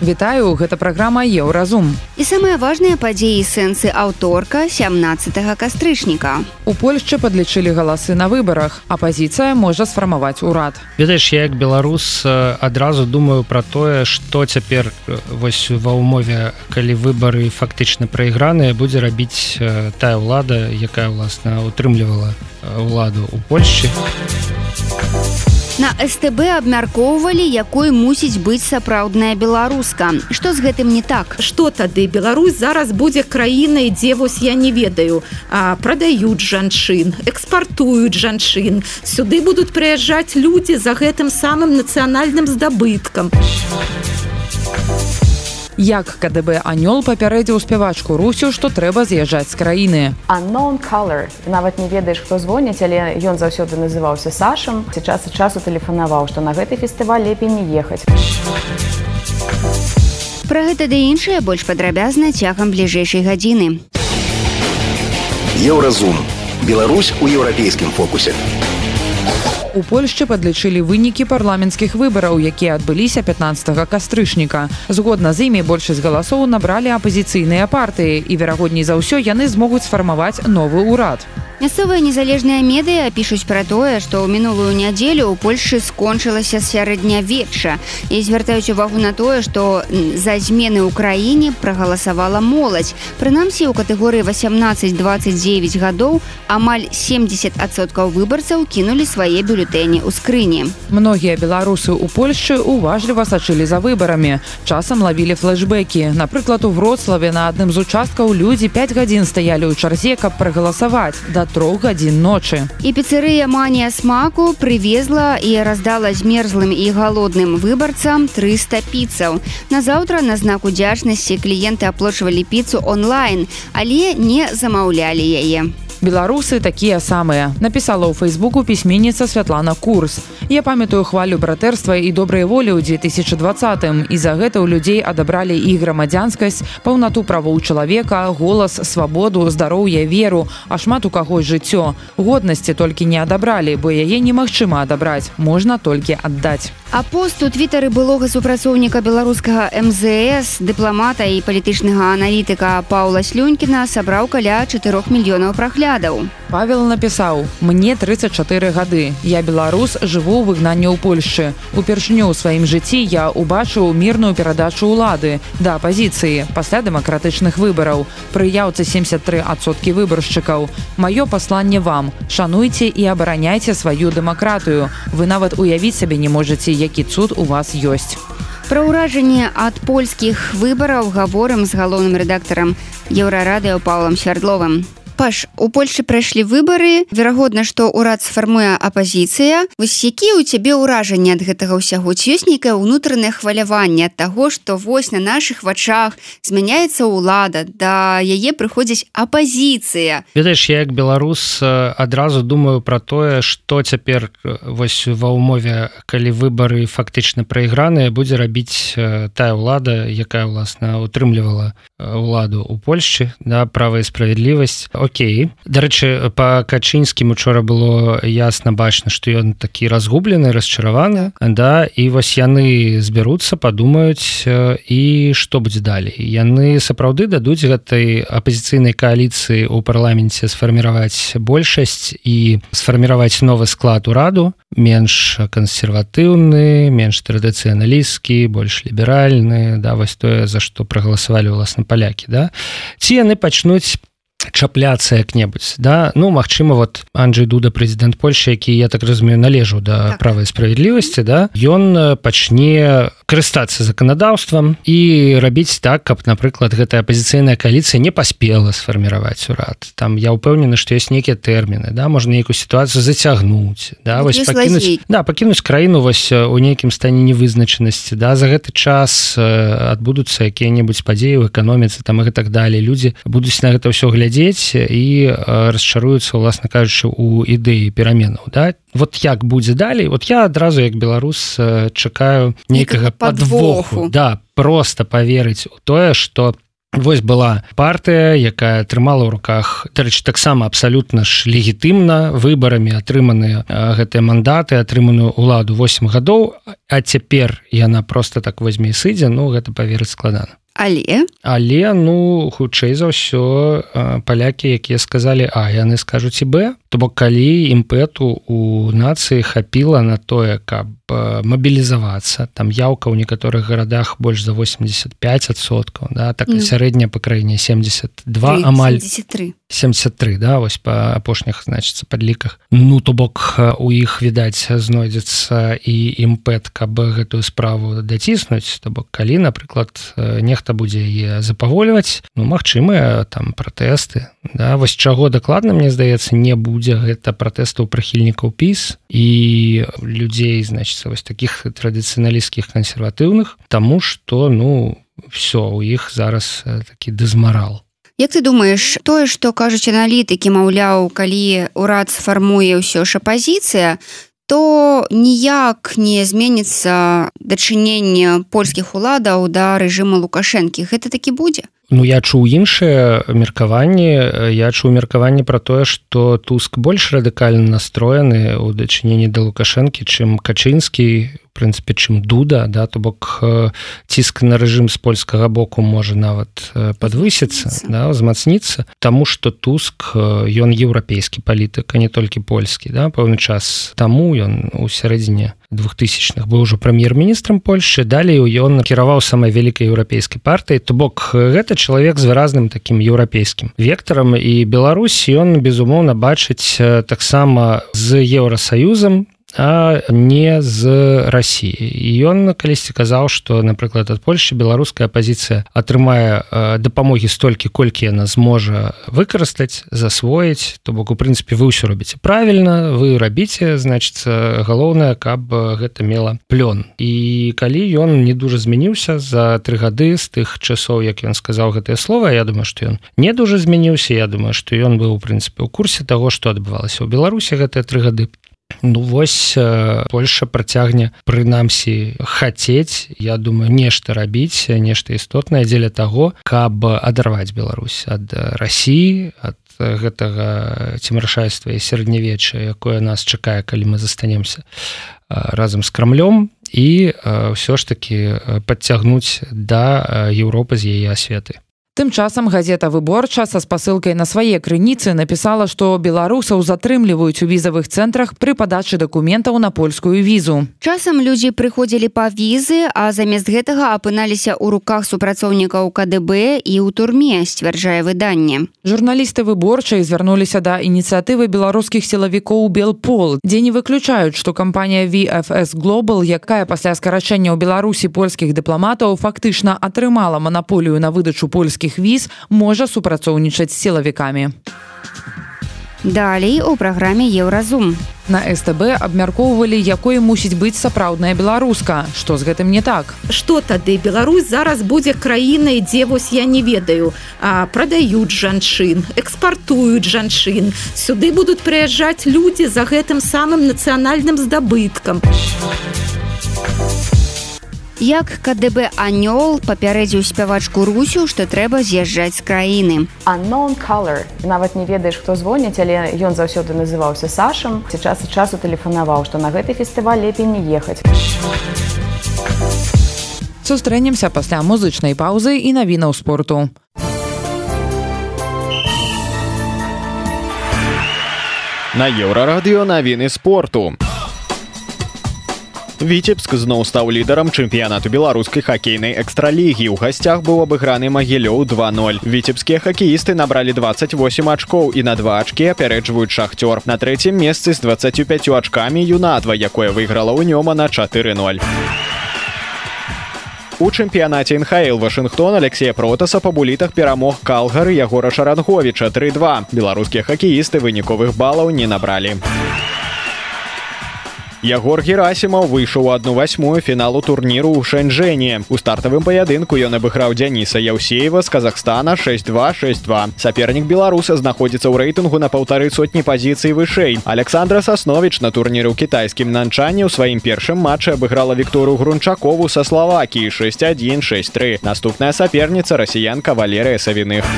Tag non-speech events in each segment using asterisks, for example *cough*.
Вітаю, гэта праграма Еўразум. І самыя важныя падзеі сэнсы аўторка 17 кастрычніка. У Польшчы падлічылі галасы на выбарах. Апазіцыя можа сфармаваць урад. Ведаеш, я як беларус адразу думаю пра тое, што цяпер вось ва ўмове, калі выбары фактычна прайграныя, будзе рабіць тая ўлада, якая ўласна утрымлівала ўладу ў Польшчы. На СТБ абмяркоўвалі, якой мусіць быць сапраўдная беларуска. Што з гэтым не так? Што тады Беларусь зараз будзе краінай, дзе вось я не ведаю, а, прадаюць жанчын, экспартуюць жанчын. Сюды будуць прыязджаць людзі за гэтым самым нацыянальным здабыткам як КДБ анёл папярэдзіў спявачку русю што трэба з'язджаць з краіны color нават не ведаеш хто звоніць але ён заўсёды называўся сашам. Ці час і часу тэлефанаваў што на гэты фестываль лепей не ехаць. Пра гэта ды іншае больш падрабязна цягам бліжэйшай гадзіны. Еўразум. Беларусь у еўрапейскім фокусе у польшчы падлічылі вынікі парламенцкіх выбараў якія адбыліся 15 кастрычніка. Згодна з імі большасць галасоў набралі апазіцыйныя партыі і верагодней за ўсё яны змогуць сфармаваць новы ўрад. Мясцовыя незалежныя медыа пішуць пра тое што ў мінулую нядзелю ў польльшы скончылася сярэднявечча. І звяртаюць увагу на тое што за змены ў краіне прагаласавала моладзь. Прынамсі ў катэгорыі 18-29 гадоў амаль 70соткаў выбарцаў кінулі свае бюлетэні ў скрыні многія беларусы ў польльшчы уважліва сачылі за выбарамі часам лавілі флэшбэкі напрыклад у вроцлаве на адным з участкаў людзі 5 гадзін стаялі ў чарзе каб прагаласаваць да трох гадзін ночы. І піцерыя манія смаку прывезла і раздала змерзлым і галодным выбарцам 300 піцаў. Назаўтра на знак удзячнасці кліенты аплочвалі піцу онлайн, але не замаўлялі яе беларусы такія самыя напісала ў фейсбуку пісьменніца святлана курс. Я памятаю хвалю братэрства і добрай волі ў 2020 і за гэта ў людзей адабралі і грамадзянскасць паўнату правоў чалавека голас свабоду здароўя веру а шмат у каго жыццё. Годнасці толькі не адабралі бо яе немагчыма адабраць можна толькі аддаць а пост у твітары былога супрацоўніка беларускага мзс дыпламата і палітычнага аналітыка паула слюнькіна сабраў каля 4 мільёнаў прахля взглядаў. Павел напісаў: мне 34 гады. Я беларус жыву ў выгнанні ў Польшчы. Упершыню ў сваім жыцці я убачыў мірную перадачу ўлады да апазіцыі пасля дэмакратычных выбараў. Прыяўцы 73соткі выбаршчыкаў. Маё пасланне вам. Шануйце і абараняйце сваю дэмакратыю. Вы нават уявіць сабе не можаце, які цуд у вас ёсць. Пра ўражанне ад польскіх выбараў гаворым з галоўным рэдактарам еўрарадыо паўлам свярдловым паш у польльше прайшлі выбары верагодна что урад сфармуе апозіцыя. Вось якія у цябе ўражанні ад гэтага ўсяго? Ці ёсць нейкае ўнутранае хваляванне таго что вось на наших вачах змяняецца ўлада да яе прыходзіць апозіцыя ведаеш я як беларус адразу думаю про тое что цяпер вось ва ўмове калі выбары фактычна прайграныя будзе рабіць тая ўлада якая ўласна утрымлівала ўладу у польльшчы да права справядлівасць Окей. Дарэчы по качынскім учора было ясна бачна что ён такі разгублены расчараваны. Так. да і вось яны збяруцца падумаюць і што будзе далей. Яны сапраўды дадуць гэтай апозіцыйнай кааліцыі у парламенце сфарміраваць большасць і сфарміраваць новы склад ураду менш кансерватыўны менш традыцыяналісткі больш ліберальны да вось тое за што прагаласавалі ўласна палякі да. Ці яны пачнуць чапляцца як-небудзь да? Ну Мачыма вот Анджей дуда прэзідэнт Польши які я так разумею належу да так. правай справядлівасці да? Ён пачне карыстацца заканадаўствам і рабіць так каб напрыклад гэтая апозіцыйная кааліцыя не паспела сфарміраваць урад. Там я ўпэўнены што ёсць нейкія тэрміны да? Можна нейкую сітуацыю зацягнуць да? Вось пакінуць да пакінуць краіну вось у нейкім стане невызначанасці да? За гэты час адбудуцца якія-небудзь падзеі ў эканоміцы там і так далее людзі будуць на гэта ўсё глядзець і расчаруюцца уласна кажучы у ідэі пераменаў да? Вот як будзе далей? Вот я адразу як беларус чакаю нейкага подвоху да просто поверыць у тое что Вось была партыя якая атрымала ў руках дарэчы таксама абсалютна ж легітымна выбарамі атрыманыя гэтыя мандаты атрыманую уладу 8 гадоў а цяпер яна просто так возьме сыдзе ну гэта паверыць складана але? Але ну хутчэй за ўсё палякі якія сказалі а яны скажуць і б то бок калі імпэту у нацыі хапіла на тое каб мабілізавацца. Там яўка ў некаторых гарадах больш за 85соткаў да так mm. сярэдняя па краіне 72 3, амаль 73 73 да вось па апошніх значыцца падліках. Ну то бок у іх відаць знойдзецца і імпэт каб гэтую справу даціснуць то бок калі напрыклад нехта будзе яе запавольваць ну магчымыя там пратэсты да вось чаго дакладна мне здаецца не будзе гэта пратэстаў прыхільнікаў піс і людзей значится вось таких традыцыяналісцкіх кансерватыўных тому что ну все у іх зараз такі дызмарал. Як ты думаешь тое что кажуць аналітыкі маўляў калі урад сфармуе ўсё ж апозіцыя то ніяк не зменіцца дачыненне польскіх уладаў да рэжыма лукашэнкі. Гэта такі будзе Ну я чуў іншыя меркаванні. Я чуў меркаванне пра тое што туск больш радыкальна настроены ў дачыненні да лукашэнкі чым качынскі прынцыпе чым дуда да? То бок ціск на рэжым з польскага боку можа нават подвысіцца да узмацніцца Таму что туск ён еўрапейскі палітык а не толькі польскі да? Пэўны час таму ён у сярэдзіне двухтысячных быў ужо прэм'ер-міністрам Польшчы далей ён кіраваў самай вялікай еўрапейскай партыі то бок гэта чалавек з выразным такім еўрапейскім вектарам і Беларусь ён безумоўна бачыць таксама з еўросаюзам не з Росіі ён калісьці казаў что напрыклад ад Польши беларуская пазіцыя атрымае дапамогі столькі колькі яна зможа выкарыстаць засвоіць. То бок у прынцыпе вы ўсё робіце правільна вы рабіце значится галоўнае каб гэта мела плён. І калі ён не дужа змяніўся за тры гады з тых часоў як ён сказаў гэтае слово Я думаю что ён не дужа змяніўся Я думаю что ён быў у прынцыпе у курсе того что адбывалася ў беларусі гэтыя тры гады Ну вось Польша працягне прынамсі хацець я думаю нешта рабіць нешта істотнае дзеля таго каб адарваць Беларусь ад Росіі ад гэтага цімрашайства і сярэднявечча якое нас чакае калі мы застанемся разам з крамлём. І ўсё ж таки падцягнуць да Еўропы з яе асветы Тым часам газета выборча са спасылкай на свае крыніцы напісала, што беларусаў затрымліваюць у візавых цэнтрах пры падачы дакументаў на польскую візу. Часам людзі прыходзілі па візы, а замест гэтага апыналіся ў руках супрацоўнікаў КДБ і ў турме сцвярджае выданне. Журналісты выборчай звярнуліся да ініцыятывы беларускіх сілавікоў Белпол, дзе не выключаюць, што кампанія VFS Global, якая пасля скарачэння ў Беларусі польскіх дыпламатаў фактычна атрымала манаполію на выдачу польскіх беларускіх віз можа супрацоўнічаць з сілавікамі. Далей у праграме еўразум. На СТБ абмяркоўвалі, якой мусіць быць сапраўдная беларуска. Што з гэтым не так? Што тады Беларусь зараз будзе краінай, дзе вось я не ведаю, а прадаюць жанчын, экспартуюць жанчын. Сюды будуць прыязджаць людзі за гэтым самым нацыянальным здабыткам як КДБ анёл папярэдзіў спявачку русю што трэба з'язджаць з краіны. Unknown color нават не ведаеш хто звоніць але ён заўсёды называўся сашам. Ці час і часу тэлефанаваў што на гэты фестываль лепей не ехаць. Сустрэнемся пасля музычнай паўзы і навінаў спорту. На еўрарадыё навіны спорту. у Віцебск зноў стаў лідарам чэмпіянату беларускай хакейнай экстралігі. У гасцях быў абыграны магілёў 20. Віцебскія хакеісты набралі 28 ачкоў і на два ачкі апярэджваюць шахцёр. На трэцім месцы з 25 ачкамі юнатва, якое выйграла ў нёма на 4-0. У чэмпіянаце НХл Вашынгтон Алексея Протаса па булітах перамог калгары Ягора Шаранговіча 3-2. Беларускія хакеісты выніковых балаў не набралі. Ягор Герасімаў выйшаў адну восьмую фіналу турніру ў Шэньжэне. У стартавым паядынку ён абыграў Дзяніса Яўсеева з Казахстана 6262. Сапернік беларуса знаходзіцца ў рэйтынгу на паўтары сотні пазіцый вышэй. Александра Сасновіч на турніры ў кітайскім нанчанні ў сваім першым матчы абыграла Віктору Грунчакову са Славакіі 6163. Наступная саперніца расіянка Валерыя Савіных.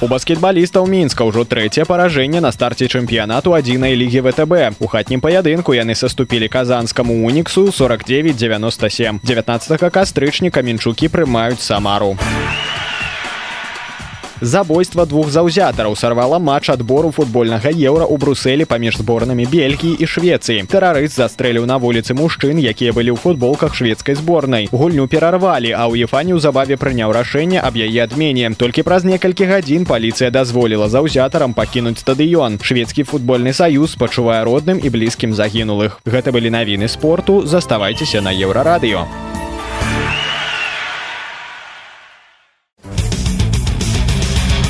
У баскетбалістаў мінска ўжо трэцяе паражэнне на старце чэмпіянату адзінай лігі втб у хатнім паядынку яны саступілі казанскаму уніксу 4997 19 кастрычніка мінчукі прымаюць самару забойства двух заўзятараў сарвала матч адбору футбольнага еўра ў бруселі паміж зборнамі бельгіі і швецыі. Тэрарыст застрэліў на вуліцы мужчын якія былі ў футболках шведскай зборнай. Гульню перарвалі а ў ефані ўзабаве прыняў рашэнне аб яе адмене. Толькі праз некалькі гадзін паліцыя дазволіла заўзятарам пакінуць стадыён. Шведскі футбольны саюз пачувае родным і блізкім загінулых. Гэта былі навіны спорту. Заставайцеся на еўрарадыё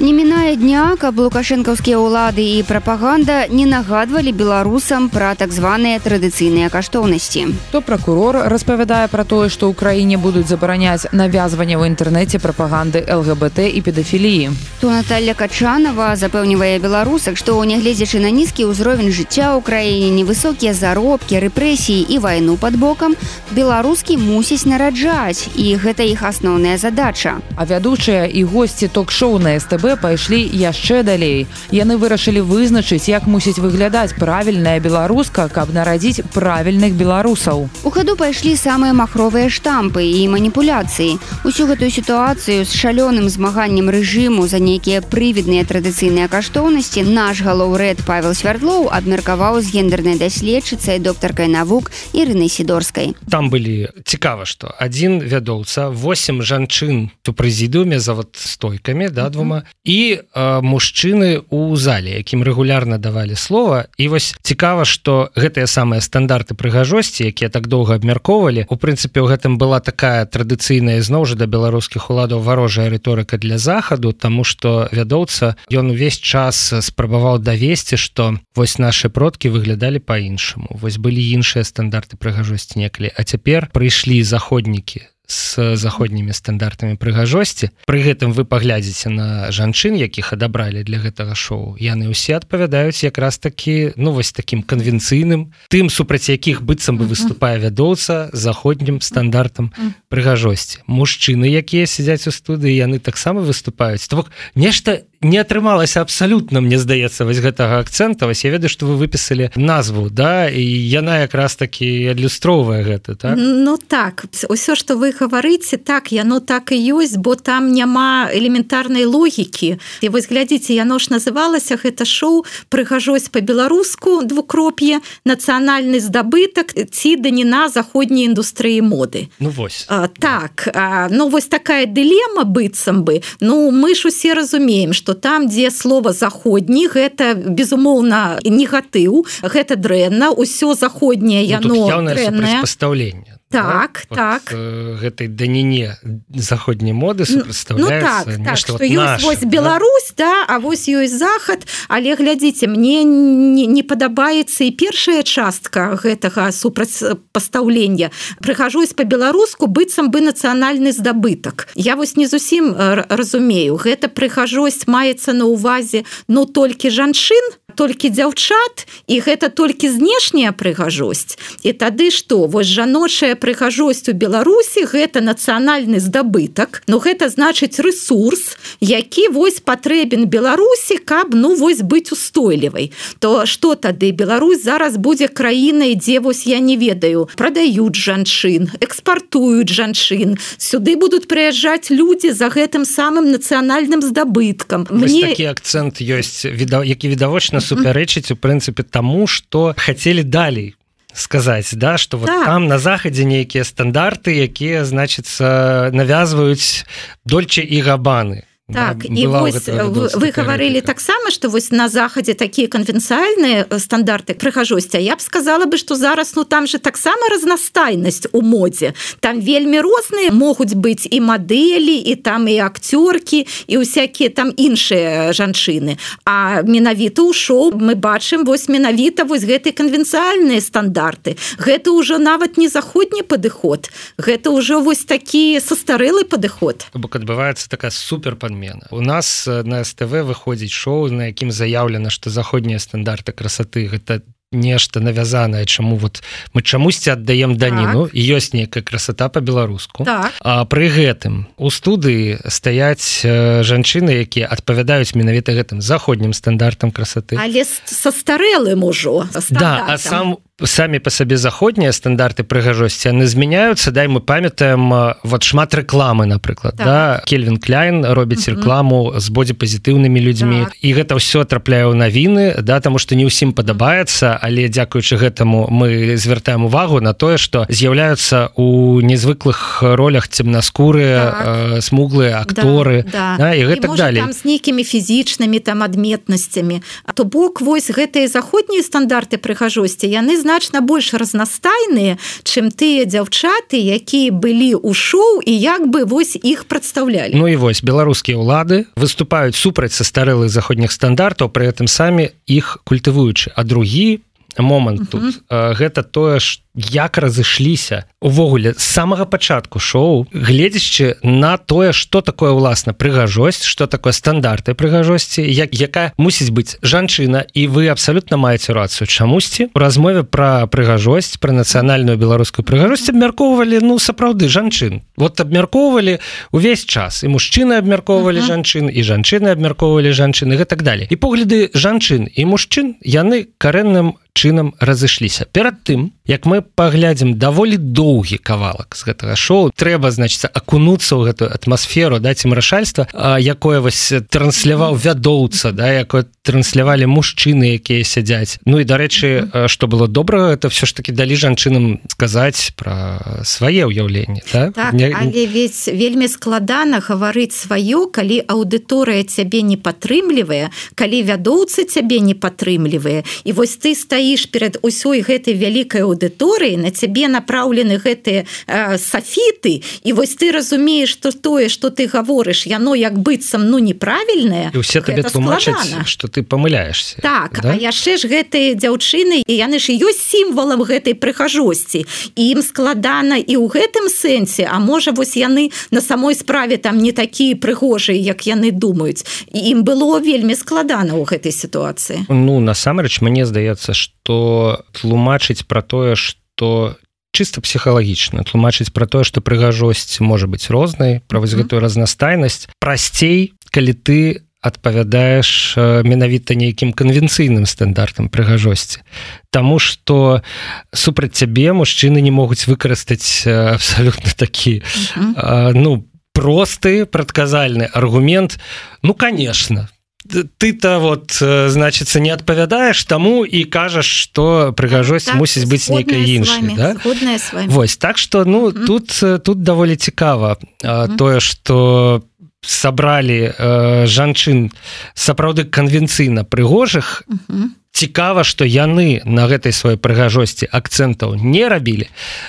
Не мінае дня, каб лукашэнкаўскія ўлады і прапаганда не нагадвалі беларусам пра так званыя традыцыйныя каштоўнасці. То пракурор распавядае пра тое, што ў краіне будуць забараняць навязванне ў інтэрнэце прапаганды ЛГБТ і педафіліі. То Наталля Качанова запэўнівае беларусак, што нягледзячы на нізкі ўзровень жыцця ў краіне невысокія заробкі, рэпрэсіі і вайну пад бокам, беларускі мусіць нараджаць і гэта іх асноўная задача. А вядучыя і госці ток-шоу на СТБ пайшлі яшчэ далей. Яны вырашылі вызначыць, як мусіць выглядаць правільная беларуска, каб нарадзіць правільных беларусаў. У хаду пайшлі самыя махровыя штампы і маніпуляцыі. Усю гэтую сітуацыю з шалёным змаганнем рэжыму за нейкія прывідныя традыцыйныя каштоўнасці наш галоўрэд Павел Свярдлоў абмеркаваў з гендернай даследчыцай доктаркай навук Ірыны сідорскай. Там былі цікава, што адзін вядоўца 8 жанчын у прэзідыуме за вот стойкамі да двума і э, мужчыны у зале якім рэгулярна давалі слова. І вось цікава что гэтыя самыя стандарты прыгажосці якія так доўга абмяркоўвалі у прынцыпе у гэтым была такая традыцыйная зноў жа да беларускіх уладаў варожая рыторыка для захаду тому что вядоўца ён увесь час спрабаваў давесці что вось наши продкі выглядалі по-іншаму вось былі іншыя стандарты прыгажосці некалі. А цяпер прыйшлі заходнікі з заходнімі стандартамі прыгажосці пры гэтым вы паглядзіце на жанчын якіх адабралі для гэтага шоу. Яны ўсе адпавядаюць якраз такі ну вось таким канвенцыйным тым супраць якіх быццам бы выступае вядоўца заходнім стандартам прыгажосці мужчыны якія сядзяць у студыі яны таксама выступаюць. То бок нешта не атрымалася абсалютна мне здаецца вось гэтага акцэнта. Вось я ведаю што вы выпісалі назву да і яна якраз такі адлюстроўвае гэта так? Ну так ўсё што вы гаварыце так яно так і ёсць бо там няма элементарнай логікі. І вось глядзіце яно ж называлася гэта шоу прыгажосць по-беларуску двукроп'е нацыянальны здабытак ці даніна заходняй індустрыі моды Ну вось. А, так а, ну вось такая дылема быццам бы. Ну мы ж усе разумеем что что там дзе слова заходні гэта безумоўна негатыў гэта дрэнна ўсё заходняе яно ну, пастаўленне так да? так. э, гэтай даніне заходняй моды супрацьстаўляецца ну, так, так, вот наш, вось Беларусь да? да а вось ёсць захад. Але глядзіце мне не, не падабаецца і першая частка гэтага супрацьпастаўлення. Прыхожусь по-беларуску быццам бы нацыянальны здабытак. Я вось не зусім разумею. Гэта прыхожосць маецца на увазе но толькі жанчын толькі дзяўчат і гэта толькі знешняя прыгажосць. І тады што? Вось жаночая прыгажосць у беларусі гэта нацыянальны здабытак но гэта значыць ресурс які вось патрэбен беларусі каб ну вось быць устойлівай. То что тады? Беларусь зараз будзе краінай дзе вось я не ведаю продаюць жанчын экспартуюць жанчын. Сюды будуць прыязджаць людзі за гэтым самым нацыянальным здабыткам. Мне акцент ёсць віда які відавочна супярэчыць у прынцыпе таму что хацелі далей сказаць да что вот так. там на захадзе нейкія стандарты якія значыцца навязваюць дольче і габаны так і вось вы гаварылі таксама што вось на захадзе такія канвенцыяльныя стандарты прыгажосці я б сказала бы што зараз ну там же таксама разнастайнасць у модзе там вельмі розныя могуць быць і мадэлі і там і акцёркі і усякія там іншыя жанчыны. А менавіта ў шоу мы бачым вось менавіта вось гэтай канвенцыяльныя стандарты. Гэта ўжо нават не заходні падыход гэта ўжо вось такі састарэлы падыход. Бок адбываецца такая супер падмена у нас на СТВ выходзіць шоу на якім заяўлена што заходнія стандарты красоты гэта нешта навязанае чаму вот мы чамусьці аддаем даніну. Так. ёсць нейкая красота по-беларуску так. А пры гэтым у студыі стаяць жанчыны якія адпавядаюць менавіта гэтым заходнім стандартам красоты. Але са старэлым ужо да а сам у самі по сабе заходнія стандарты прыгажосці яны змяняюцца дай мы памятаем вот шмат рэкламы напрыклад так. да кельвин кляйн робіць рэкламу з бодзіпазітыўнымі людзьмі так. і гэта ўсё трапляе ў навіны да таму што не ўсім падабаецца але дзякуючы гэтаму мы звяртаем увагу на тое што з'яўляюцца у незвыклых ролях цемнаскуры так. э, смуглыя акторы да, да. Да, і гэта далей з нейкімі фізічнымі там адметнасцямі то бок вось гэтыя заходнія стандарты прыгажосці яны знаюць значна больш разнастайныя чым тыя дзяўчаты якія былі ў шоу і як бы вось іх прадстаўлялі Ну і вось беларускія ўлады выступаюць супраць са старэлых заходніх стандартаў пры гэтым самі іх культывуючы а другі момант тут uh -huh. гэта тое што як разышліся увогуле з самага пачатку шоу гледзячы на тое что такое ўласна прыгажосць что такое стандарты прыгажосці як якая мусіць быць жанчына і вы абсалютна маеце рацыю чамусьці. У размове про прыгажосць про нацыянальную беларускую прыгажосць абмяркоўвалі ну сапраўды жанчын. Вот абмяркоўвалі увесь час. І мужчыны абмяркоўвалі жанчын і жанчыны абмяркоўвалі жанчыны і так далее і погляды жанчын і мужчын яны карэнным чынам разышліся. Перад тым як мы паглядзім даволі доўгі кавалак з гэтага шоу. Трэба значится акунуцца ў гэтую атмасферу даць ім рашальства якое вось трансляваў вядоўца да якое транслявалі мужчыны якія сядзяць. Ну і дарэчы что было добра это все ж таки далі жанчынам сказаць про свае ўяўленні да? так, Не... ведь вельмі складана гаварыць сваё калі аўдыторыя цябе не падтрымлівае калі вядоўцы цябе не падтрымлівае. І вось ты стаіш перед усёй гэтай вялікай аўдыторыі на цябе направлены гэтыя э, сафіты і вось ты разумееш что тое что ты гаворыш яно як быццам ну неправільнае усе табе тлумачаць что ты памыляешься так да? яшчэ ж гэтыя дзяўчыны і яны ж ёсць сімвалам гэтай прыхажосці ім складана і ў гэтым сэнсе А можа вось яны на самой справе там не такія прыгожыя як яны думаюць. Ім было вельмі складана ў гэтай сітуацыі. Ну насамрэч мне здаецца что тлумачыць про тое что чисто псіхалагічна тлумачыць про тое что прыгажосць можа быть рознай про вось гэтую разнастайнасць. Прасцей калі ты адпавядаеш менавіта нейкім канвенцыйным стандартам прыгажосці. Таму что супраць цябе мужчыны не могуць выкарыстаць абсалютна такі ну просты прадказальны аргумент ну конечно ты-то вот значится не адпавядаешь тому і кажаш что прыгажосць так, мусіць быць нейкай іншай да? Вось так что ну mm -hmm. тут тут даволі цікава mm -hmm. тое что сабралі э, жанчын сапраўды канвенцыйна прыгожых. Mm -hmm цікава што яны на гэтай сваёй прыгажосці акцэнтаў не рабілі.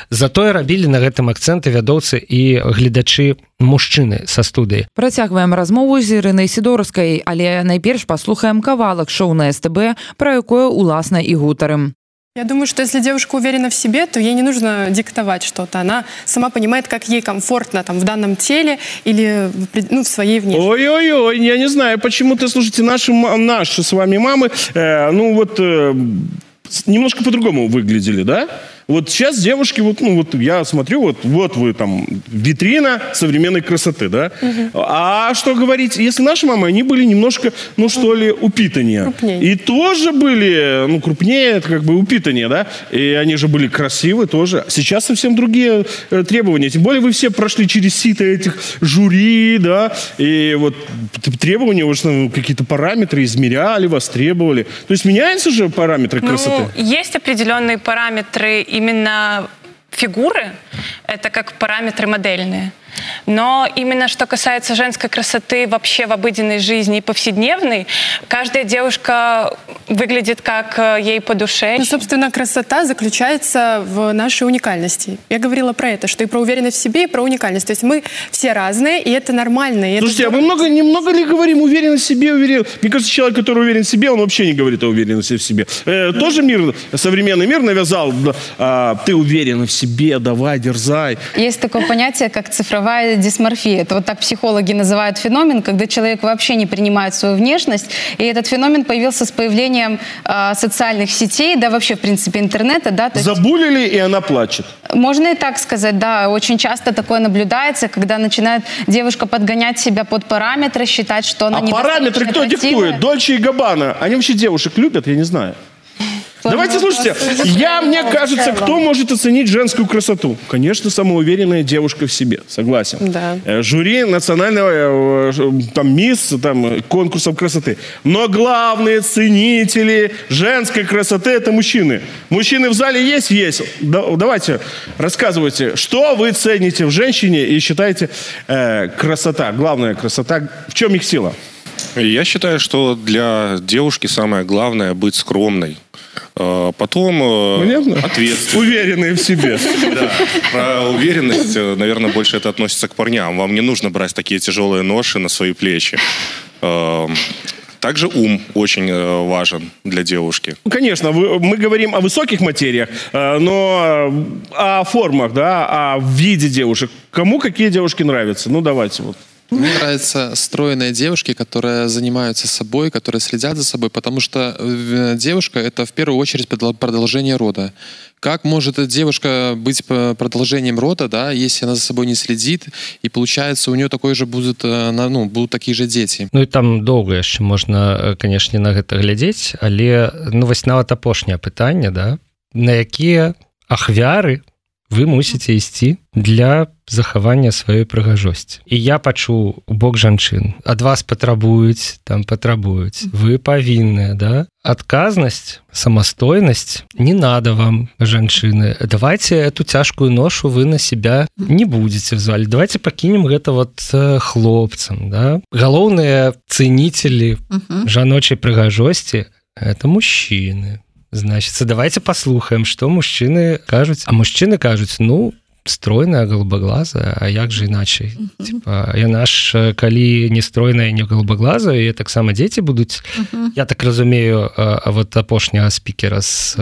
Затое рабілі на гэтым акцэнты вядоўцы і гледачы мужчыны са студыі. Працягваем размову з ірынай сідорскай але найперш паслухаем кавалак шоу на СТБ пра якое уласна і гутарым Я думаю, что если девушка уверена в себе, то ей не нужно диктовать что-то. Она сама понимает, как ей комфортно там в данном теле или ну, в своей внешности. Ой-ой-ой, я не знаю, почему ты, слушайте, наши, наши с вами мамы, э, ну вот, э, немножко по-другому выглядели, да? Вот сейчас девушки, вот, ну, вот я смотрю, вот, вот вы там, витрина современной красоты, да? Угу. А что говорить, если наши мамы, они были немножко, ну, что ли, упитаннее. Крупнее. И тоже были, ну, крупнее, это как бы упитаннее, да? И они же были красивы тоже. Сейчас совсем другие э, требования. Тем более вы все прошли через сито этих жюри, да? И вот требования, уже ну, какие-то параметры измеряли, вас требовали. То есть меняются же параметры ну, красоты? Есть определенные параметры и именно фигуры, это как параметры модельные. Но именно что касается женской красоты вообще в обыденной жизни и повседневной, каждая девушка выглядит как э, ей по душе. Ну, собственно, красота заключается в нашей уникальности. Я говорила про это, что и про уверенность в себе, и про уникальность. То есть мы все разные, и это нормально. И Слушайте, это а мы много, немного ли говорим уверенность в себе, уверен? Мне кажется, человек, который уверен в себе, он вообще не говорит о уверенности в себе. Э, тоже мир, современный мир навязал, а, ты уверен в себе, давай, дерзай. Есть такое понятие, как цифровая дисморфия. Это вот так психологи называют феномен, когда человек вообще не принимает свою внешность. И этот феномен появился с появлением э, социальных сетей, да вообще, в принципе, интернета. Да, есть... Забулили, и она плачет. Можно и так сказать, да. Очень часто такое наблюдается, когда начинает девушка подгонять себя под параметры, считать, что она а не параметры кто диктует? Дольче и Габана. Они вообще девушек любят, я не знаю. Давайте, слушайте, я, мне кажется, кто может оценить женскую красоту? Конечно, самоуверенная девушка в себе, согласен. Да. Э, жюри национального, э, там, мисс, там, конкурсов красоты. Но главные ценители женской красоты – это мужчины. Мужчины в зале есть? Есть. Давайте, рассказывайте, что вы цените в женщине и считаете э, красота, главная красота, в чем их сила? Я считаю, что для девушки самое главное быть скромной. А, потом э, Понятно? ответственность. Уверенные в себе. *laughs* Да. Про уверенность, э, наверное, больше это относится к парням. Вам не нужно брать такие тяжелые ноши на свои плечи. А, также ум очень э, важен для девушки. Ну, конечно, мы говорим о высоких материях, но о формах, да, о виде девушек. Кому какие девушки нравятся? Ну, давайте вот. Мне нравятся стройные девушки, которые занимаются собой, которые следят за собой, потому что э, девушка — это в первую очередь продолжение рода. Как может девушка быть продолжением рода, да, если она за собой не следит, и получается у нее такой же будет, э, ну, будут такие же дети. Ну и там долго еще можно, конечно, на это глядеть, але ну вось нават апошняе пытанне, да, на якія ахвяры вы мусіце ісці для захавання сваёй прыгажосці. І я пачу у бок жанчын ад вас патрабуюць там патрабуюць. Вы павінны да? Адказнасць самастойнасць не надо вам жанчыны. Давайте эту цяжкую ношу вы на себя не будете звалі давайте пакінем гэта вот хлопцам да? Галоўныя цэнителі жаночай прыгажосці это мужчыны значится давайте послухаем что мужчыны кажуць а мужчыны кажуць ну стройная голубоглаза А як же иначе я наш калі не стройная не голубоглаза і таксама дети будуць. Я так разумею а вот апошняга спикера с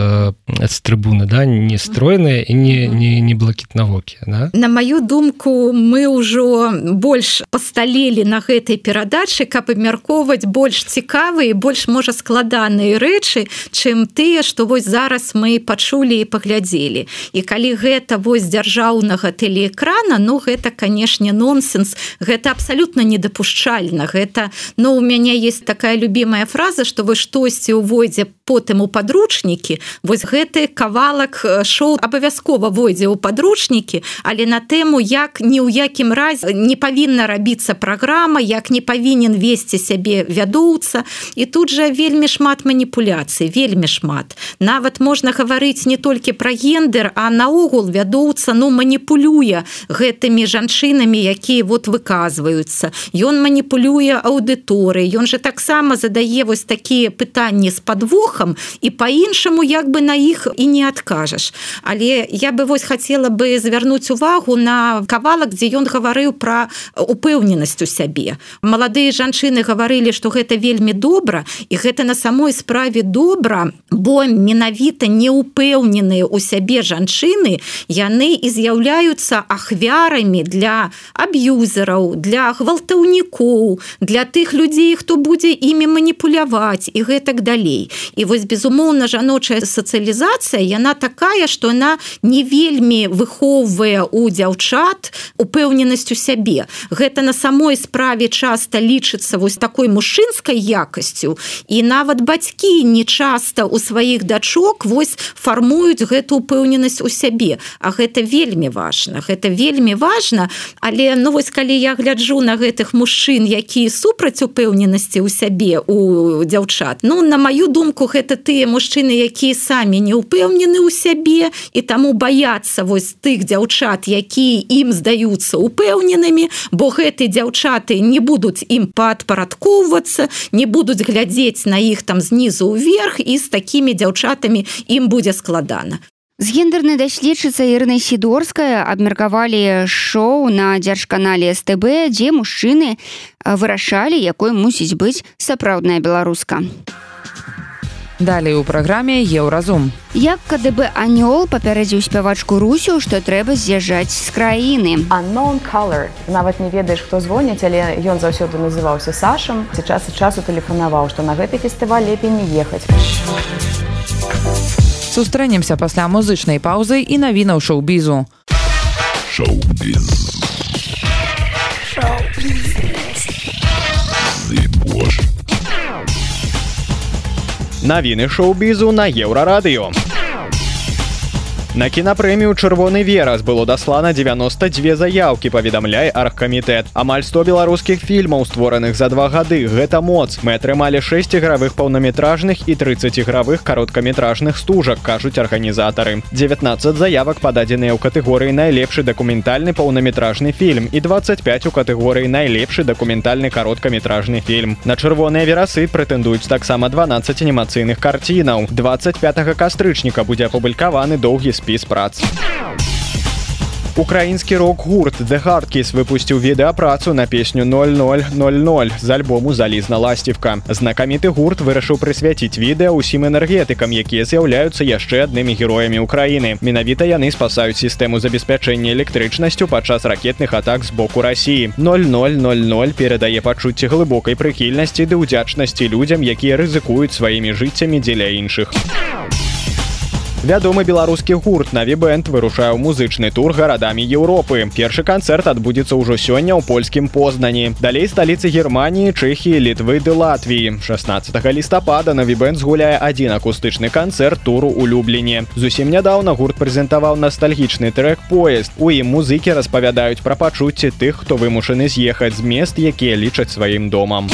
с трибуны да не стройная і не не не блакітнавокі да? на мою думку мы ўжо больш пасталелі на гэтай перадачы каб абмяркоўваць больш цікавыя больш можа складаныя рэчы чым тыя что вось зараз мы пачулі і паглядзелі. І калі гэта вось дзяржава дзяржаўнага тэлеэкрана Ну гэта канешне нонсенс. Гэта абсалютна недапушчальна. Гэта но у мяне есть такая любимая фраза что вы штосьці увойдзе потым у подручнікі вось гэты кавалак шоу абавязкова войдзе ў подручнікі але на тэму як ні ў якім разе не павінна рабіцца праграма як не павінен весці сябе вядоўца. І тут жа вельмі шмат маніпуляцый вельмі шмат. Нават можна гаварыць не толькі пра гендер а наогул вядоўца ну маніпулюе гэтымі жанчынамі якія вот выказваюцца. Ён маніпулюе аўдыторы ён же таксама задае вось такія пытанні з подвохам і по-іншаму як бы на іх і не адкажаш. Але я бы вось хотела бы звярнуць увагу на кавалак дзе ён гаварыў пра упэўненасць у сябе. Маладыя жанчыны гаварылі что гэта вельмі добра і гэта на самой справе добра бо менавіта не упэўненыя у сябе жанчыны яны і з'яўляюцца з'яўляюцца ахвярамі для аб'юзераў для гвалтаўнікоў для тых людзей хто будзе імі маніпуляваць і гэтак далей. І вось безумоўна жаночая сацыялізацыя яна такая что она не вельмі выхоўвае у дзяўчат упэўненасць у сябе. Гэта на самой справе часта лічыцца вось такой мужчынскай якасцю і нават бацькі не часта у сваіх дачок вось фармуюць гэту упэўненасць у сябе. А гэта вельмі вельмі важна. Гэта вельмі важна але ну вось калі я гляджу на гэтых мужчын якія супраць упэўненасці ў сябе у дзяўчат ну на маю думку гэта тыя мужчыны якія самі не ўпэўнены ў сябе і таму баяцца вось тых дзяўчат якія ім здаюцца упэўненымі бо гэты дзяўчаты не будуць ім падпарадкоўвацца не будуць глядзець на іх там знізу ўверх і з такімі дзяўчатамі ім будзе складана З гендернай даследчыцай Ірнай сідорская абмеркавалі шоу на дзяржканале СТБ, дзе мужчыны вырашалі, якой мусіць быць сапраўдная беларуска. Далей у праграме еўразум. Як КДБ анёл папярэдзіў спявачку русю, што трэба з'язджаць з краіны. Unknown color. Нават не ведаеш, хто звоніць, але ён заўсёды называўся Сашам. Ці час і часу тэлефанаваў, што на гэты фестываль лепей не ехаць. Сустрэнемся пасля музычнай паўзы і навінаў шоу-бізу. Навіны шоу-бізу на еўрарадыё. На кінапрэмію чырвоны верас было даслана 92 заяўкі паведамляе аргкамітэт. Амаль 100 беларускіх фільмаў створаных за два гады. Гэта моц. Мы атрымалі 6 ігравых паўнаметражных і 30 ігравых кароткаметражных стужак кажуць арганізатары. 19 заявак пададзеныя ў катэгорыі найлепшы дакументальны паўнаметражны фільм і 25 у катэгорыі найлепшы дакументальны кароткаметражны фільм на чырвоныя верасы прэтэндуюць таксама 12 анімацыйных карцінаў. 25 кастрычніка будзе апублікаваны доўгі спіс прац. Украінскі рок-гурт The Hardкіс выпусціў відэапрацу на песню 0000 з альбому залізна ласцівка. Знакаміты гурт вырашыў прысвяціць відэа ўсім энергетыкам, якія з'яўляюцца яшчэ аднымі героямі ўкраіны. Менавіта яны спасаюць сістэму забеспячэння электрычнасцю падчас ракетных атак з боку рассіі. 0000 перадае пачуцці глыбокай прыхільнасці ды ўдзячнасці людзям, якія рызыкуюць сваімі жыццямі дзеля іншых. Вядомы беларускі гурт на вібэнд вырушае ў музычны тур гарадамі Еўропы. Першы канцэрт адбудзецца ўжо сёння ў польскім познані. Далей сталіцы Геррманіі, Чэхіі, літвы ды Латвіі. 16 лістапада на вібэнд згуляе адзін акустычны канцэрт туру ў Любліне. Зусім нядаўна гурт прэзентаваў настальгічны трек поезд. У ім музыкі распавядаюць пра пачуцці тых, хто вымушаны з'ехаць з мест, якія лічаць сваім домам.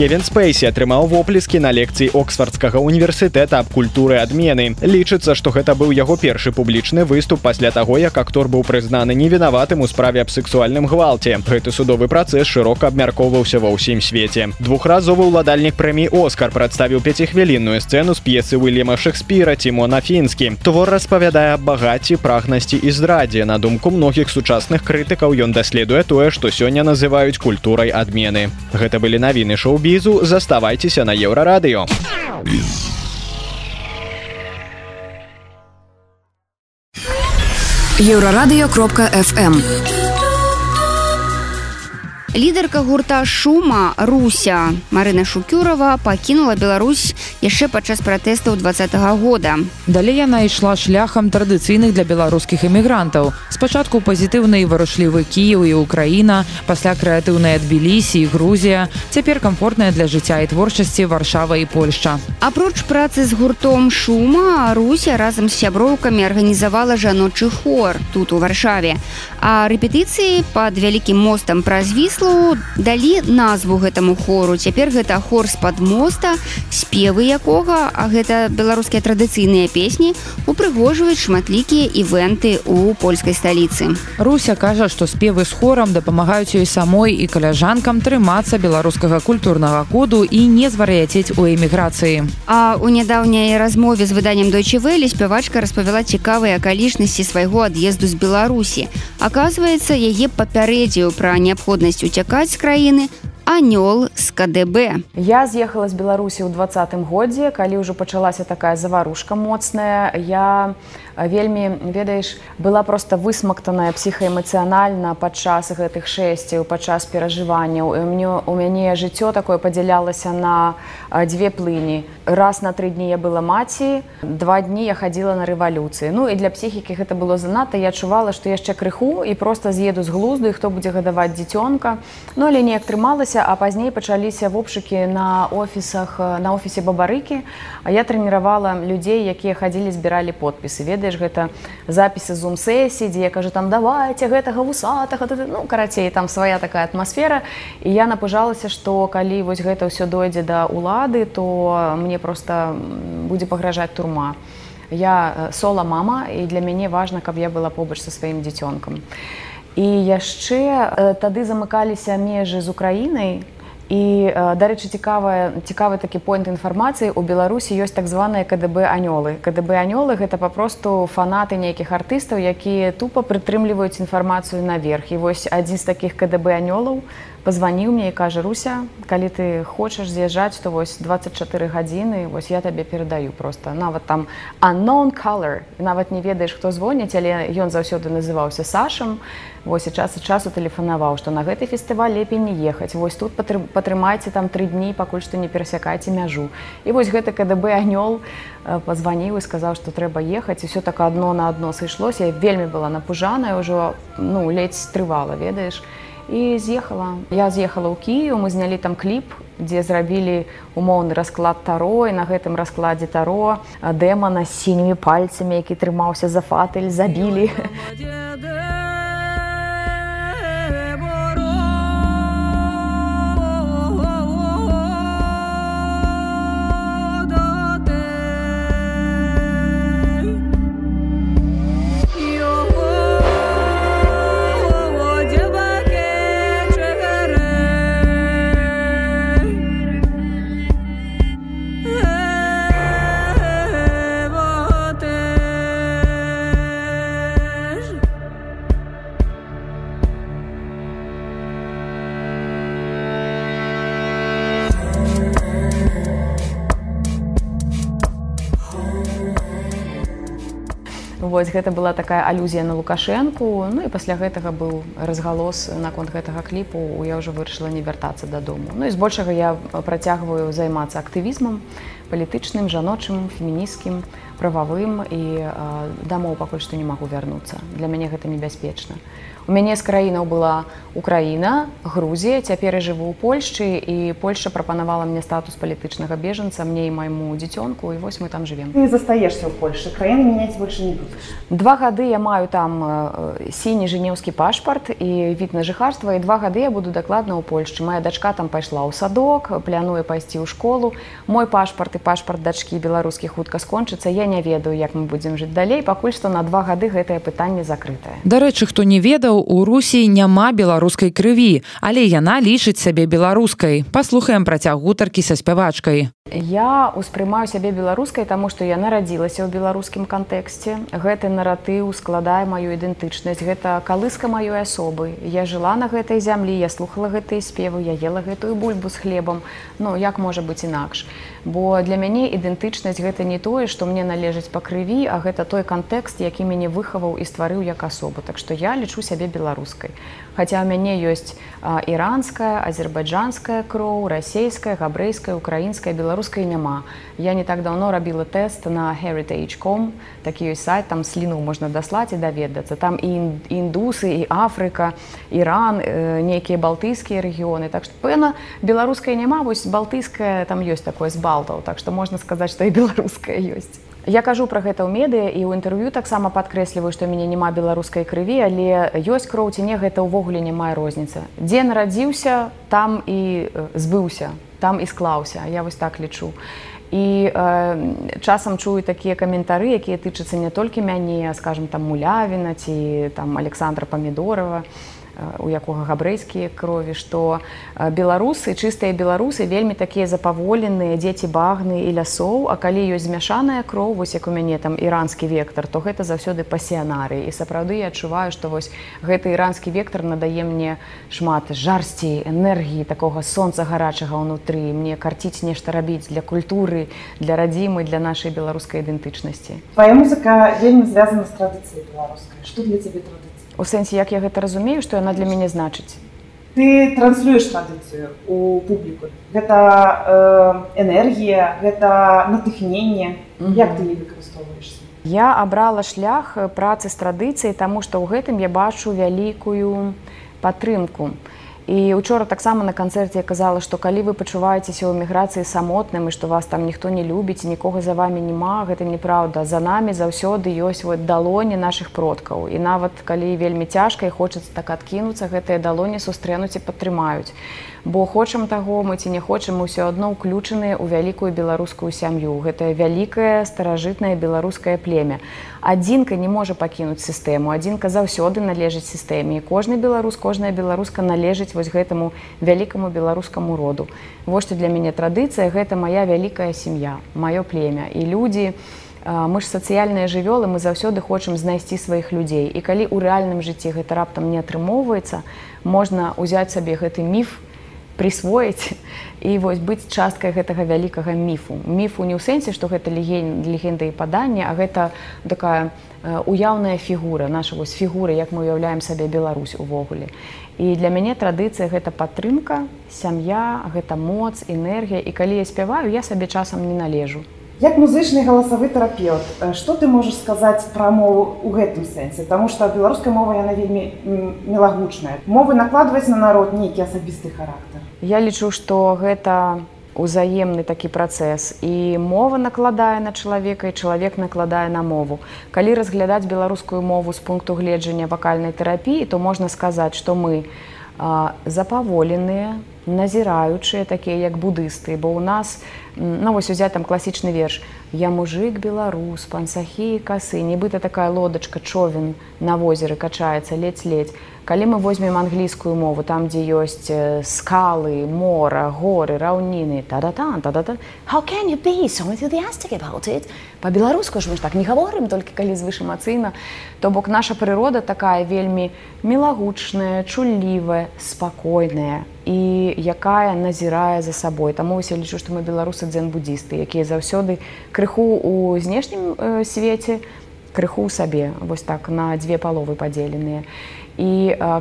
Кевин Спейсі атрымаў воплескі на лекцыі Оксфордскага універсітэта аб культуры адмены. Лічыцца, што гэта быў яго першы публічны выступ пасля таго, як актор быў прызнаны невінаватым у справе аб сексуальным гвалце. Гэты судовы працэс шырока абмяркоўваўся ва ўсім свеце. Двухразовы ўладальнік прэміі Оскар прадставіў пяцихвілінную сцэну з п'есы Уильяма Шекспіра Тимона Фінскі. Твор распавядае аб багаці, прагнасці і здрадзе. На думку многіх сучасных крытыкаў ён даследуе тое, што сёння называюць культурай адмены. Гэта былі навіны шоу бізу заставайцеся на еўрарадыё. Еўрарадыё кропка FM. Лідарка гурта шума руся марына шукюрова пакінула Беларусь яшчэ падчас пратэстаў два года. Далей яна ішла шляхам традыцыйных для беларускіх эмігрантаў. Спачатку пазітыўны і варушлівы кіў і украіна пасля крэатыўнай адбілісі і грузія цяпер комфортная для жыцця і творчасці варшава і польша апроч працы з гуртом шума руся разам з сяброўкамі арганізавала жаночы хор тут у варшаве. А рэпетыцыі под вялікім мостам праз вымыслу далі назву гэтаму хору. Цяпер гэта хор з-пад моста спевы якога а гэта беларускія традыцыйныя песні упрыгожваюць шматлікія івенты у польскай сталіцы. Руся кажа што спевы з хорам дапамагаюць ёй самой і каляжанкам трымацца беларускага культурнага коду і не звар'яцець у эміграцыі. А у нядаўняй размове з выданнем дойчевэлі спявачка распавяла цікавыя акалічнасці свайго ад'езду з беларусі. Оказывается яе папярэдзіў пра неабходнасць уцякаць з краіны анёл з КДБ. Я з'ехала з Беларусі ў двадцатым годзе, калі ўжо пачалася такая заварушка моцная. Я вельмі ведаеш была просто высмактаная псіхаэмацыянальна падчас гэтых шэсцяў падчас перажыванняў. Мне у мяне жыццё такое падзялялася на дзве плыні. Раз на тры дні я была маці два дні я хадзіла на рэвалюцыі. Ну і для псіхікі гэта было занадта. Я адчувала што яшчэ крыху і просто з'еду з глузду і хто будзе гадаваць дзіцёнка. Ну але не атрымалася пачалася а пазней пачаліся вопшыкі на офісах на офісе бабарыкі а я трэніравала людзей якія хадзілі збіралі подпісы. Ведаеш гэта запісы зум сесіі дзе я кажу там давайте гэтага вусатага ну карацей там свая такая атмасфера. І я напужалася што калі вось гэта ўсё дойдзе да улады то мне просто будзе пагражаць турма. Я сола мама і для мяне важна каб я была побач са сваім дзіцёнкам. і і яшчэ тады замыкаліся межы з украінай. І дарэчы цікавая цікавы такі поінт інфармацыі. У беларусі ёсць так званыя кДб анёлы. кДб анёлы гэта папросту фанаты нейкіх артыстаў якія тупо прытрымліваюць інфармацыю наверх. І вось адзін з такіх кДб анёлаў позвоніў мне і кажа руся калі ты хочаш з'язджаць то вось 24 гадзіны вось я табе перадаю просто нават там unknown color нават не ведаеш хто звоніць але ён заўсёды называўся сашам. Вось і час і часу тэлефанаваў што на гэты фестываль лепей не ехаць. Вось тут патрымайце там тры дні пакуль што не перасякайце мяжу. І вось гэты кДб анёл позваніў і сказаў што трэба ехаць. І все так адно на адно сышлося. Вельмі была напужаная ўжо ну ледзь трывала ведаеш. і і з'ехала я з'ехала ў кію мы знялі там кліп дзе зрабілі умоўны расклад таро і на гэтым раскладзе таро дэмана з сінімі пальцамі які трымаўся за фатыль забілі вось гэта была такая алюзія на лукашэнку. Ну і пасля гэтага быў разгалос наконт гэтага кліпу я ўжо вырашыла не вяртацца дадому. Ну і збольшага я працягваю займацца актывізмам палітычным жаночым феміністкім прававым і дамоў пакуль што не магу вярнуцца. Для мяне гэта небяспечна у мяне з краінаў была Украіна Грузія цяпер я жыву ў Польшчы і Польша прапанавала мне статус палітычнага бежанца мне і майму дзіцёнку і вось мы там живвем ты застаешься ў Польшы краіны мяняць больше не будешь два гады я маю там сіні жэнеўскі пашпарт і від на жыхарства і два гады я буду дакладна ў Польшчы. Моя дачка там пайшла ў садок плануе пайсці ў школу. Мой пашпарт і пашпарт дачкі беларускі хутка скончыцца. Я не ведаю як мы будзем жыць далей пакуль што на два гады гэтае пытанне закрытае. Дарэчы хто не ведаў у русі няма беларускай крыві але яна лічыць сябе беларускай. Паслухаем працяг гутаркі са спявачкай я успрымаю сябе беларускай таму што я нарадзілася ў беларускім кантэксце. Гэты наратыў складае маю ідэнтычнасць. Гэта калыска маёй асобы. Я жыла на гэтай зямлі я слухала гэтыя спевы я ела гэтую бульбу з хлебам. Ну як можа быць інакш? Бо для мяне ідэнтычнасць гэта не тое што мне належыць па крыві а гэта той кантэкст які мяне выхаваў і стварыў як асобу. Так што я лічу сябе беларускай хаця ў мяне ёсць іранская азербайджанская кроў расійская габрэйская украінская беларускай няма я не так давно рабіла тэст на heritage.com такі ёсць сайт там сліну можна даслаць і даведацца там і індусы і Афрыка Іран э, нейкія балтыйскія рэгіёны так што пэўна беларускай няма вось балтыйская там ёсць такое з балтаў так што можна сказаць што і беларуская ёсць Я кажу пра гэта ў медыа і ў інтэрв'ю таксама падкрэсліваю, што мяне няма беларускай крыві, але ёсць кроў ці не гэта ўвогуле не мае розніца. Дзе нарадзіўся, там і збыўся, там і склаўся. Я вось так лічу. І э, часам чую такія каментары, якія тычацца не толькі мяне, скажем там мулявіна ці там Александра Памідорова у якога габрэйскія крові што беларусы чыстыя беларусы вельмі такія запаволеныя дзеці багны і лясоў а калі ёсць змяшаная кроў вось як у мяне там іранскі вектор то гэта заўсёды пасіянары. І сапраўды я адчуваю што вось гэты іранскі вектор надае мне шмат жарсці энергіі такога сонца гарачага ўнутры. Мне карціць нешта рабіць для культуры для радзімы для нашай беларускай ідэнтычнасці. Твоя музыка вельмі звязана з традыцыяй беларускай. Что для цябе традыцыя у сэнсе як я гэта разумею што яна для мяне значыць? Ты транслюеш традыцыю у публіку. Гэта э, энергія гэта натхненне. Mm -hmm. як ты выкарыстоўваешься я абрала шлях працы з традыцыяй таму што ў гэтым я бачу вялікую падтрымку. і учора таксама на канцэрце казала што калі вы пачуваецеся ў эміграцыі самотным і што вас там ніхто не любіць нікога за вами няма гэта неправда. За намі заўсёды ёсць вот далоні наших продкаў. І нават калі вельмі цяжка і хочацца так адкінуцца гэтыя далоні сустрэнуць і падтрымаюць бо хочам таго мы ці не хочам усё адно ўключаныя ў вялікую беларускую сям'ю. Гэтае вялікае старажытнае беларускае племя. Адзінка не можа пакінуць сістэму адзінка заўсёды належыць сістэме. І кожны беларус кожная беларуска належыць вось гэтаму вялікаму беларускаму роду. Вось што для мяне традыцыя гэта моя вялікая сям'я маё племя. І людзі мы ж сацыяльныя жывёлы мы заўсёды хочам знайсці сваіх людзей. І калі ў рэальным жыцці гэта раптам не атрымоўваецца можна ўзяць сабе гэты міф прысвоіць і вось быць часткай гэтага вялікага міфу. Міфу не ў сэнсе што гэта леген легенда і паданне а гэта такая уяўная фігура наша вось фігуры як мы уяўляем сабе Беларусь увогуле. І для мяне традыцыя гэта падтрымка сям'я гэта моц энергія. І калі я спяваю я сабе часам не належу. Як музычны галасавы тэрапеўт что ты можаш сказаць пра мову у гэтым сэнсе? Тому что беларуская мова яна вельмі мелагучная мовы накладваць на народ нейкі асабісты характар Я лічу, што гэта узаемны такі працэс і мова накладае на чалавека і чалавек накладае на мову. Калі разглядаць беларускую мову з пункту гледжання вакальнай тэрапіі, то можна сказаць, што мы запаволеныя, назіраючыя такія як будысты, бо ў нас ну, вось узяць там класічны верш. Я мужик беларус, пансахі касы, нібыта такая лодачка човен на возеры качаецца ледзь-ледзь калі мы возьмем англійскую мову там дзе ёсць скалы мора горы раўніны та-да-та та-да-та по-беларуску ж мы ж так не гаворым толькі калі звышэмацыйна то бок наша прырода такая вельмі мілагучная чуллівая спакойная і якая назірае за сабой. Таму я лічу што мы беларусы дзен-буддзісты якія заўсёды крыху у знешнім э, свеце крыху сабе. Вось так на дзве паловы падзеленыя і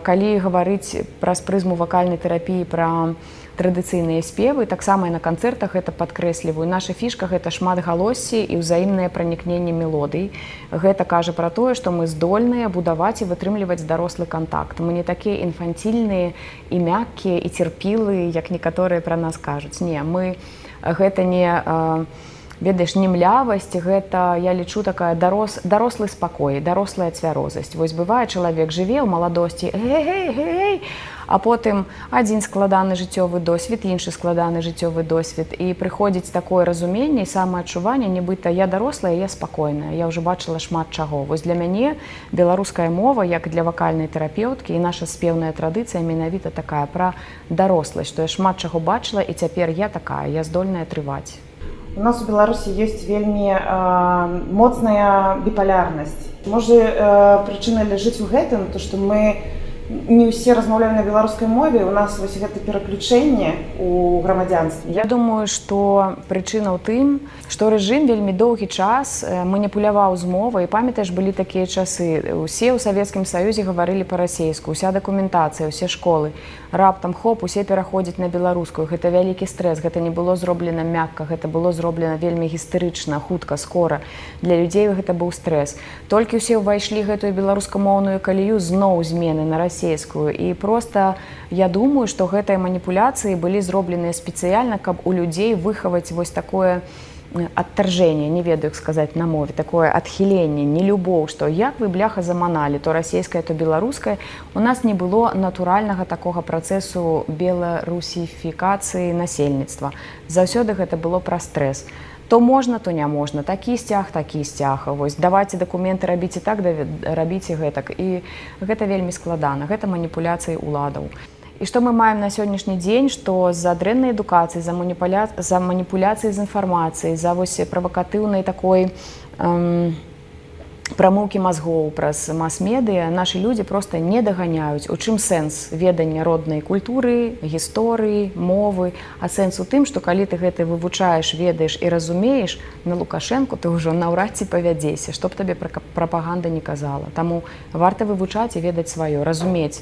калі гаварыць праз прызму вакальнай тэрапіі пра традыцыйныя спевы таксама на канцэртах это падкрэсліваю наша фішка гэта шмат галоссі і ўзаемнае пранікненне мелодый гэта кажа пра тое што мы здольныя будаваць і вытрымліваць дарослы контакт мы не такія інфанцільныя і мяккія і церпілы як некаторыя пра нас кажуць. Не мы гэта не не ведаеш не млявасць гэта я лічу такая дарос дарослы спакой дарослая цвярозасць. Вось бывае чалавек жыве ў маладосці а потым адзін складаны жыццёвы досвед іншы складаны жыццёвы досвед. І прыходзіць такое разуменне самаадчуванне нібыта я дарослая я спакойная. Я ўжо бачыла шмат чаго. Вось для мяне беларуская мова як для вакальнай тэрапеўткі і наша спеўная традыцыя менавіта такая пра даросласць што я шмат чаго бачыла і цяпер я такая я здольная трываць у нас у беларусі ёсць вельмі э, моцная біпалярнасць можа э, прычына ляжыць у гэтым то што мы не ўсе размаўляем на беларускай мове у нас вось гэта пераключэнне у грамадзянстве Я думаю што прычына ў тым што рэжым вельмі доўгі час маніпуляваў з мовай. Памятаеш былі такія часы. Усе ў савецкім саюзе гаварылі па-расейску уся дакументацыя усе школы. Раптам хоп усе пераходзяць на беларускую. Гэта вялікі стрэс гэта не было зроблена мякка гэта было зроблена вельмі гістарычна хутка скора. Для людзей гэта быў стрэс. Толькі ўсе ўвайшлі гэтую беларускамоўную калію зноў змены на рассі расейскую і просто я думаю что гэтыя маніпуляцыі былі зробленыя спецыяльна каб у людзей выхаваць вось такое адтаржэнне не ведаю сказаць на мове такое адхіленне не любоў што як вы бляха заманалі то расійская то беларускае у нас не было натуральнага такога працэсу беларусіфікацыі насельніцтва. Заўсёды гэта было пра стрэс то то можна то не можна. Такі сцяг такі сцяг вось давайте документы рабіце так рабіце гэтак. І гэта вельмі складана. Гэта маніпуляцыі уладаў і што мы маем на сённяшні дзень што за дрэннай адукацыі за маніпуля за маніпуляцыі з інфармацыяй за вось правакатыўнай такой эм, прамоўкі мазгоў праз мас-медыя нашы людзі проста не даганяюць у чым сэнс ведання роднай культуры гісторыі мовы а сэнс у тым што калі ты гэта вывучаеш ведаеш і разумееш на лукашэнку ты ўжо наўрад ці павядзеся што б табе прапаганда не казала. Таму варта вывучаць і ведаць сваё разумець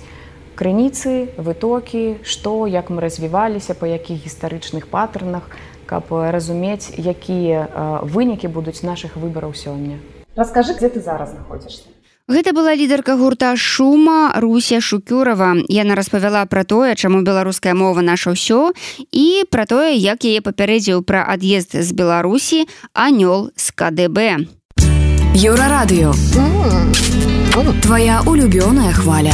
крыніцы вытокі што як мы развіваліся па якіх гістарычных паттернах каб разумець якія вынікі будуць нашых выбараў сёння Расскажи, где ты зараз находишься? Гэта была лідарка гурта шума Руся Шукюрова. Яна распавяла пра тое, чаму беларуская мова наша ўсё і пра тое, як яе папярэдзіў пра ад'езд з Беларусі анёл з КДБ. Еўрарадыё. Твая улюбёная хваля.